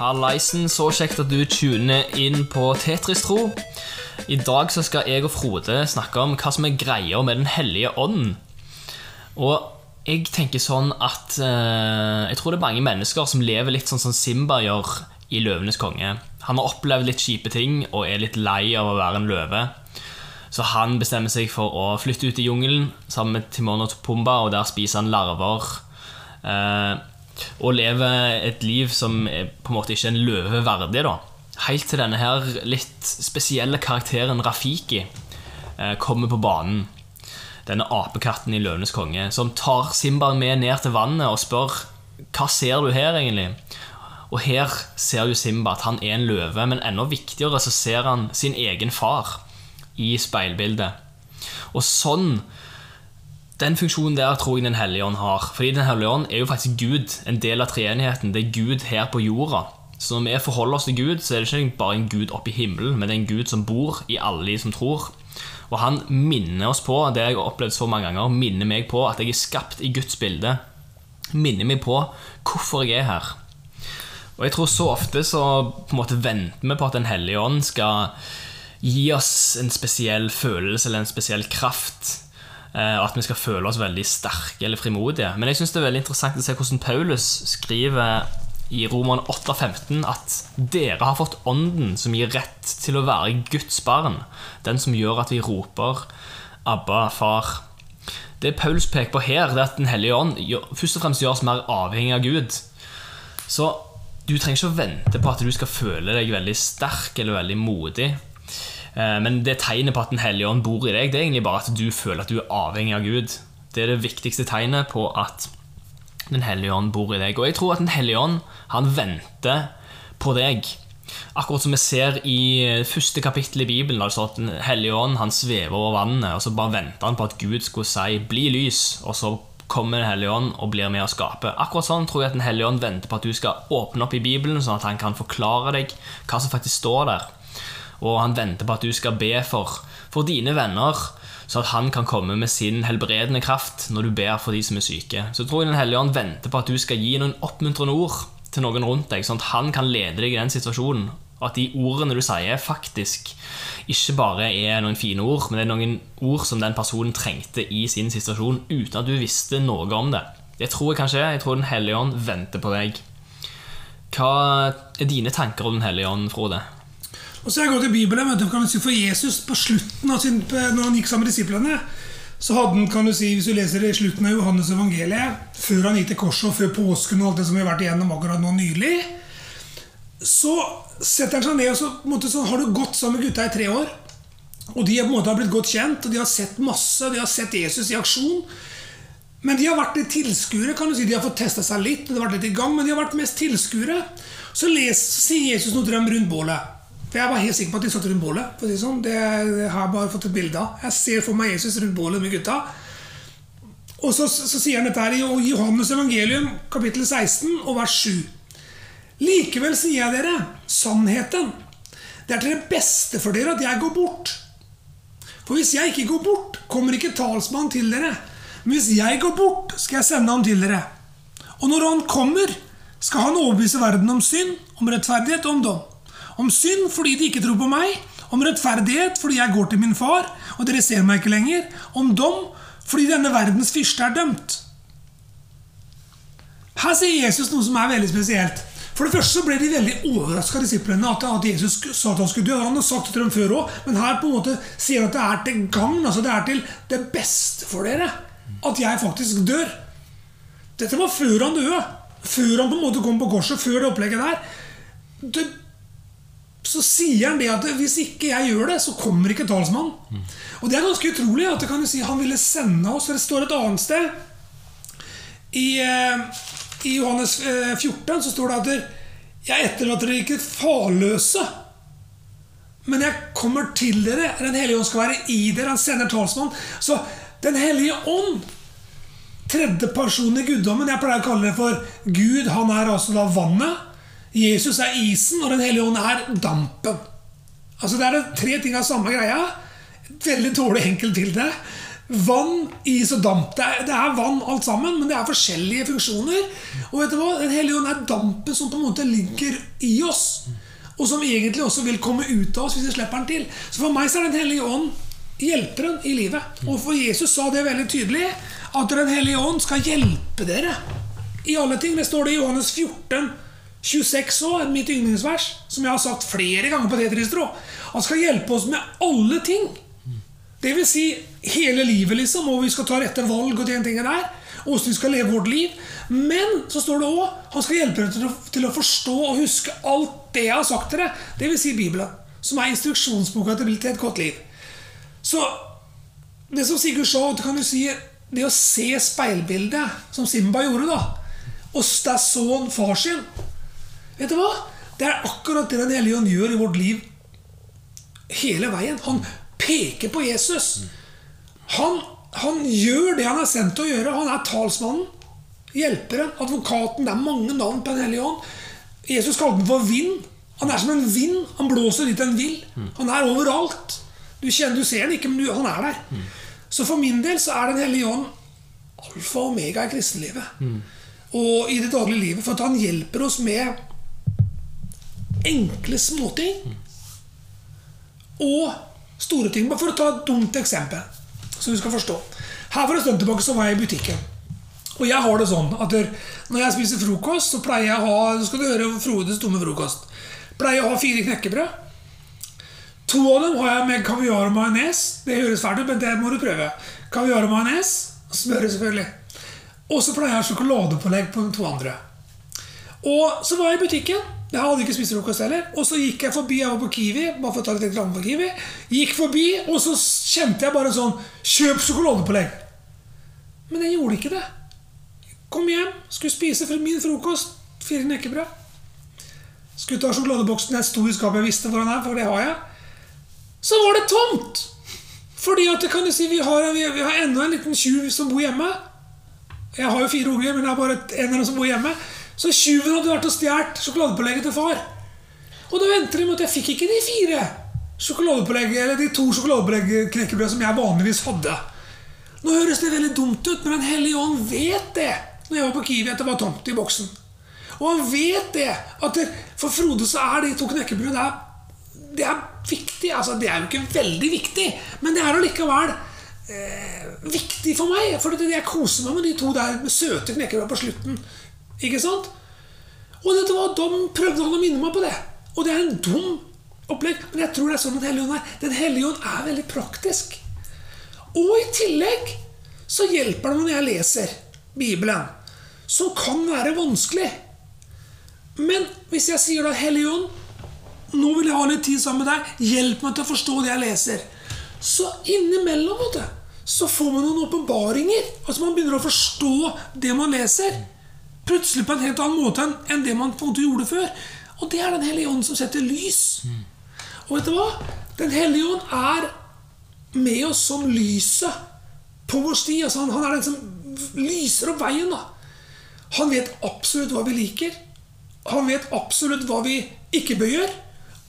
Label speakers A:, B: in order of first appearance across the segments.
A: Hallaisen, så kjekt at du tuner inn på Tetris-tro. I dag så skal jeg og Frode snakke om hva som er greia med Den hellige ånd. Og jeg tenker sånn at eh, Jeg tror det er mange mennesker som lever litt sånn som Simba gjør i 'Løvenes konge'. Han har opplevd litt kjipe ting og er litt lei av å være en løve. Så han bestemmer seg for å flytte ut i jungelen sammen med Timon og Pumba, og der spiser han larver. Eh, og lever et liv som er på en måte ikke er en løve verdig. da Helt til denne her litt spesielle karakteren Rafiki eh, kommer på banen. Denne apekatten i 'Løvenes konge', som tar Simba med ned til vannet og spør hva ser du her egentlig. Og her ser jo Simba at han er en løve, men enda viktigere så ser han sin egen far i speilbildet. Og sånn den funksjonen der tror jeg Den hellige ånd har. Fordi Den hellige ånd er jo faktisk Gud, en del av treenigheten. Det er Gud her på jorda. Så når vi forholder oss til Gud, så er det ikke bare en Gud oppe i himmelen, men det er en Gud som bor i alle de som tror. Og han minner oss på, det jeg har opplevd så mange ganger, minner meg på at jeg er skapt i Guds bilde. Minner meg på hvorfor jeg er her. Og jeg tror så ofte så på en måte venter vi på at Den hellige ånd skal gi oss en spesiell følelse eller en spesiell kraft. Eh, Og at vi skal føle oss veldig sterke eller frimodige. Men jeg synes det er veldig interessant å se hvordan Paulus skriver i Roman 8,15 at dere har fått ånden som gir rett til å være Guds barn. Den som gjør at vi roper 'Abba, far'. Det Paulus peker på her, det er at Den hellige ånd først og fremst gjør oss mer avhengig av Gud. Så du trenger ikke å vente på at du skal føle deg veldig sterk eller veldig modig. Eh, Men det tegnet på at Den hellige ånd bor i deg, det er egentlig bare at du føler at du er avhengig av Gud. Det er det viktigste tegnet på at Den hellige ånd bor i deg. Og jeg tror at Den hellige ånd, han venter på deg. Akkurat som vi ser i første kapittel i Bibelen, da det står at Den hellige ånd han svever over vannet, og så bare venter han på at Gud skulle si 'bli lys', og så kommer Den hellige ånd og blir med å skape. Akkurat sånn tror jeg at Den hellige ånd venter på at du skal åpne opp i Bibelen, sånn at han kan forklare deg hva som faktisk står der. Og han venter på at du skal be for, for dine venner, så at han kan komme med sin helbredende kraft når du ber for de som er syke. Så tror jeg Den hellige ånd venter på at du skal gi noen oppmuntrende ord til noen rundt deg, sånn at han kan lede deg i den situasjonen. Og at de ordene du sier, faktisk ikke bare er noen fine ord, men det er noen ord som den personen trengte i sin situasjon, uten at du visste noe om det. Det tror jeg kanskje. Jeg tror Den hellige ånd venter på deg. Hva er dine tanker om Den hellige ånd, Frode?
B: Og så har jeg gått i Bibelen, men kan si, For Jesus, på slutten av sin, når han gikk sammen med disiplene, så hadde han, kan du si, hvis du leser i slutten av Johannes evangeliet, før han gikk til korset og før påsken og alt det som vi har vært igjennom akkurat nå nylig, så setter han seg ned og så, måte, så har du gått sammen med gutta i tre år. Og de har på en måte blitt godt kjent, og de har sett masse, de har sett Jesus i aksjon. Men de har vært litt tilskuere. kan du si. De har fått testa seg litt, det har vært litt i gang, men de har vært mest tilskuere. Så, les, sier Jesus noe til dem rundt bålet. For Jeg var helt sikker på at de satt rundt bålet. for å si det sånn. Det, har jeg bare fått et bilde av. Jeg ser for meg Jesus rundt bålet med gutta. Og så, så sier han dette her i Johannes evangelium kapittel 16 og vers 7. Likevel sier jeg dere sannheten. Det er til det beste for dere at jeg går bort. For hvis jeg ikke går bort, kommer ikke talsmannen til dere. Men hvis jeg går bort, skal jeg sende ham til dere. Og når han kommer, skal han overbevise verden om synd, om rettferdighet og om dom. Om synd fordi de ikke tror på meg, om rettferdighet fordi jeg går til min far, og dere ser meg ikke lenger, om dom fordi denne verdens fyrste er dømt. Her sier Jesus noe som er veldig spesielt. For det første så ble de veldig overraska, disiplene, at, at Jesus sa at han skulle dø. Han hadde sagt det til dem før òg, men her på en måte sier han at det er til gagn, altså det er til det beste for dere, at jeg faktisk dør. Dette var før han døde. Før han på en måte kom på korset, før det opplegget der. Det, så sier han det at hvis ikke jeg gjør det, så kommer ikke talsmannen. Og det er ganske utrolig at det kan du si han ville sende oss. Det står et annet sted i, eh, i Johannes eh, 14 så står det at jeg etterlater dere ikke farløse. Men jeg kommer til dere. Den hellige ånd skal være i dere. Han sender talsmann. Så Den hellige ånd, tredje person i guddommen Jeg pleier å kalle det for Gud. Han er altså da vannet. Jesus er isen, og Den hellige ånd er dampen. Altså Det er tre ting av samme greia. Veldig dårlig enkelt bilde. vann, is og damp. Det er, det er vann alt sammen, men det er forskjellige funksjoner. Og vet du hva? Den hellige ånd er dampen som på en måte ligger i oss. Og som egentlig også vil komme ut av oss hvis vi slipper den til. Så for meg så er Den hellige ånd hjelperen i livet. Og for Jesus sa det veldig tydelig, at Den hellige ånd skal hjelpe dere i alle ting. Det står det i Johannes 14, 26 år, mitt yndlingsvers, som jeg har sagt flere ganger på Tetristro. Han skal hjelpe oss med alle ting. Det vil si hele livet, liksom, og vi skal ta rette valg og den tingen der. Og hvordan vi skal leve vårt liv. Men så står det òg han skal hjelpe dere til å, til å forstå og huske alt det jeg har sagt til. Det vil si Bibelen, som er instruksjonsboka til et godt liv. Så det som Sigurd sa, det kan du si det å se speilbildet, som Simba gjorde, da, og der så han far sin Vet du hva? Det er akkurat det Den hellige ånd gjør i vårt liv hele veien. Han peker på Jesus. Han, han gjør det han er sendt til å gjøre. Han er talsmannen, hjelperen, advokaten. Det er mange navn på Den hellige ånd. Jesus kalte den for vind. Han er som en vind. Han blåser dit han vil. Han er overalt. Du kjenner, du ser den ikke, men du, han er der. Så for min del så er Den hellige ånd alfa og omega i kristenlivet. Og i det daglige livet. For at han hjelper oss med enkle småting. Og store ting. Bare for å ta et dumt eksempel, så du skal forstå. Her for en stund tilbake så var jeg i butikken. Og jeg har det sånn at når jeg spiser frokost, så pleier jeg å ha Så skal du høre Frodes dumme frokost. Pleier jeg å ha fire knekkebrød. To av dem har jeg med kaviar og majones. Det høres fælt ut, men det må du prøve. Kaviar og majones. smøret selvfølgelig. Og så pleier jeg å ha sjokoladepålegg på de to andre. Og så var jeg i butikken. Jeg hadde ikke spist frokost heller. Og så gikk jeg forbi. Jeg var på Kiwi. bare for å ta litt reklame på Kiwi. Gikk forbi, og så kjente jeg bare sånn Kjøp sjokoladepålegg! Men jeg gjorde ikke det. Kom hjem, skulle spise for min frokost. Fire knekkebrød. Skulle ta sjokoladeboksen jeg sto i skapet jeg visste hvor den er, for det har jeg. Så var det tomt! Fordi at kan du si, vi har, har enda en liten tjuv som bor hjemme. Jeg har jo fire unger, men det er bare en av dem som bor hjemme. Så tjuven hadde vært og stjålet sjokoladepålegget til far. Og da venter de med at jeg fikk ikke de fire sjokoladepålegget, eller de to sjokoladepålegget knekkebrød som jeg vanligvis hadde. Nå høres det veldig dumt ut, men Den hellige ånd vet det. Når jeg var på Kiwi at det var tomt i boksen. Og han vet det. At for Frode så er de to knekkebrød det er, det er viktig. Altså, det er jo ikke veldig viktig, men det er allikevel eh, viktig for meg. For jeg koser meg med de to der med søte knekkebrød på slutten. Ikke sant? Og dette var, de prøvde han å minne meg på det. Og det er en dum opplegg, men jeg tror det er sånn at hellige er. Den hellige ånd er veldig praktisk. Og i tillegg så hjelper det når jeg leser Bibelen, som kan være vanskelig. Men hvis jeg sier da, Hellige ånd, nå vil jeg ha litt tid sammen med deg, hjelp meg til å forstå det jeg leser. Så innimellom vet du, så får man noen åpenbaringer. Altså Man begynner å forstå det man leser. Plutselig på en helt annen måte enn det man på en måte gjorde før. Og det er Den hellige ånd som setter lys. Og vet du hva? Den hellige ånd er med oss som lyset på vår sti. Altså han, han er den som lyser opp veien. da. Han vet absolutt hva vi liker. Han vet absolutt hva vi ikke bør gjøre.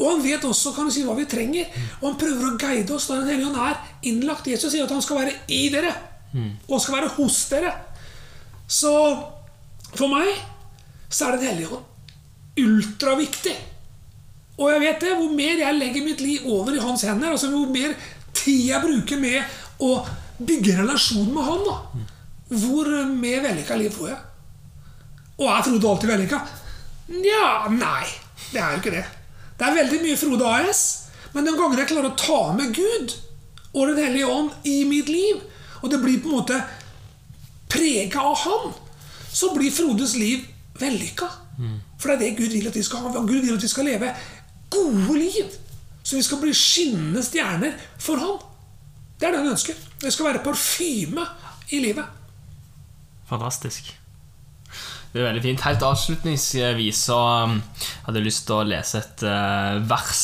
B: Og han vet også kan du si, hva vi trenger. Og han prøver å guide oss da Den hellige ånd er innlagt. Jesus sier at han skal være i dere. Og han skal være hos dere. Så for meg så er Den hellige ånd ultraviktig. Og jeg vet det, hvor mer jeg legger mitt liv over i hans hender, altså hvor mer tid jeg bruker med å bygge relasjon med han, da, hvor mer vellykka liv får jeg. Og er Frode alltid vellykka? Nja, nei. Det er jo ikke det. Det er veldig mye Frode AS, men den gangen jeg klarer å ta med Gud og Den hellige ånd i mitt liv, og det blir på en måte prega av Han, så blir Frodes liv vellykka. For det er det Gud vil at vi skal ha. Gud vil at vi skal leve gode liv. Så vi skal bli skinnende stjerner for Han. Det er det han ønsker. Det skal være parfyme i livet.
A: Fantastisk. Det er veldig fint. Helt avslutningsvis så um, hadde jeg lyst til å lese et eh, vers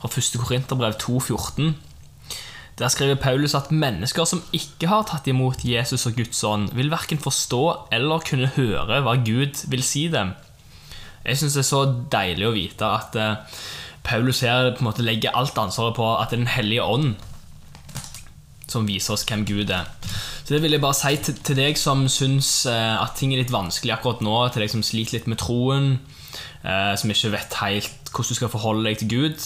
A: fra 1. Korinterbrev 2,14. Der skriver Paulus at mennesker som ikke har tatt imot Jesus og Guds ånd, vil verken forstå eller kunne høre hva Gud vil si dem. Jeg syns det er så deilig å vite at eh, Paulus her på en måte legger alt ansvaret på at det er Den hellige ånd som viser oss hvem Gud er. Så det vil jeg bare si til, deg som syns eh, at ting er litt vanskelig akkurat nå, til deg som sliter litt med troen, som ikke vet helt hvordan du skal forholde deg til Gud,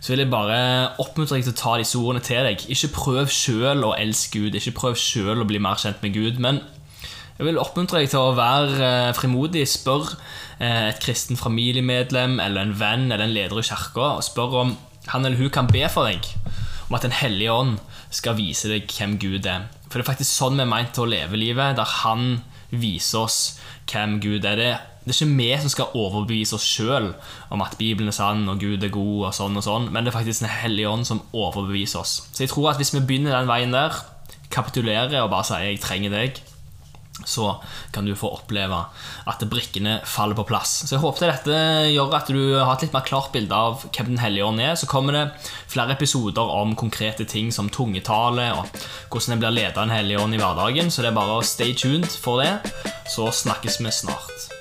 A: så vil jeg bare oppmuntre deg til å ta disse ordene til deg. Ikke prøv sjøl å elske Gud, ikke prøv sjøl å bli mer kjent med Gud, men jeg vil oppmuntre deg til å være eh, frimodig. Spør eh, et kristen familiemedlem eller en venn eller en leder i kirka og spør om han eller hun kan be for deg om at Den hellige ånd skal vise deg hvem Gud er. For det er faktisk sånn vi er meint til å leve livet, der Han viser oss hvem Gud er. Det, det er ikke vi som skal overbevise oss sjøl om at Bibelen er sann og Gud er god, og sånn og sånn, men det er faktisk Den hellige ånd som overbeviser oss. Så jeg tror at hvis vi begynner den veien der, kapitulerer og bare sier 'jeg trenger deg', så kan du få oppleve at brikkene faller på plass. Så jeg håper dette gjør at du har et litt mer klart bilde av hvem Den hellige ånd er. Så kommer det flere episoder om konkrete ting som tungetale og hvordan en blir ledet av Den hellige ånd i hverdagen. Så det er bare å stay tuned for det. Så snakkes vi snart.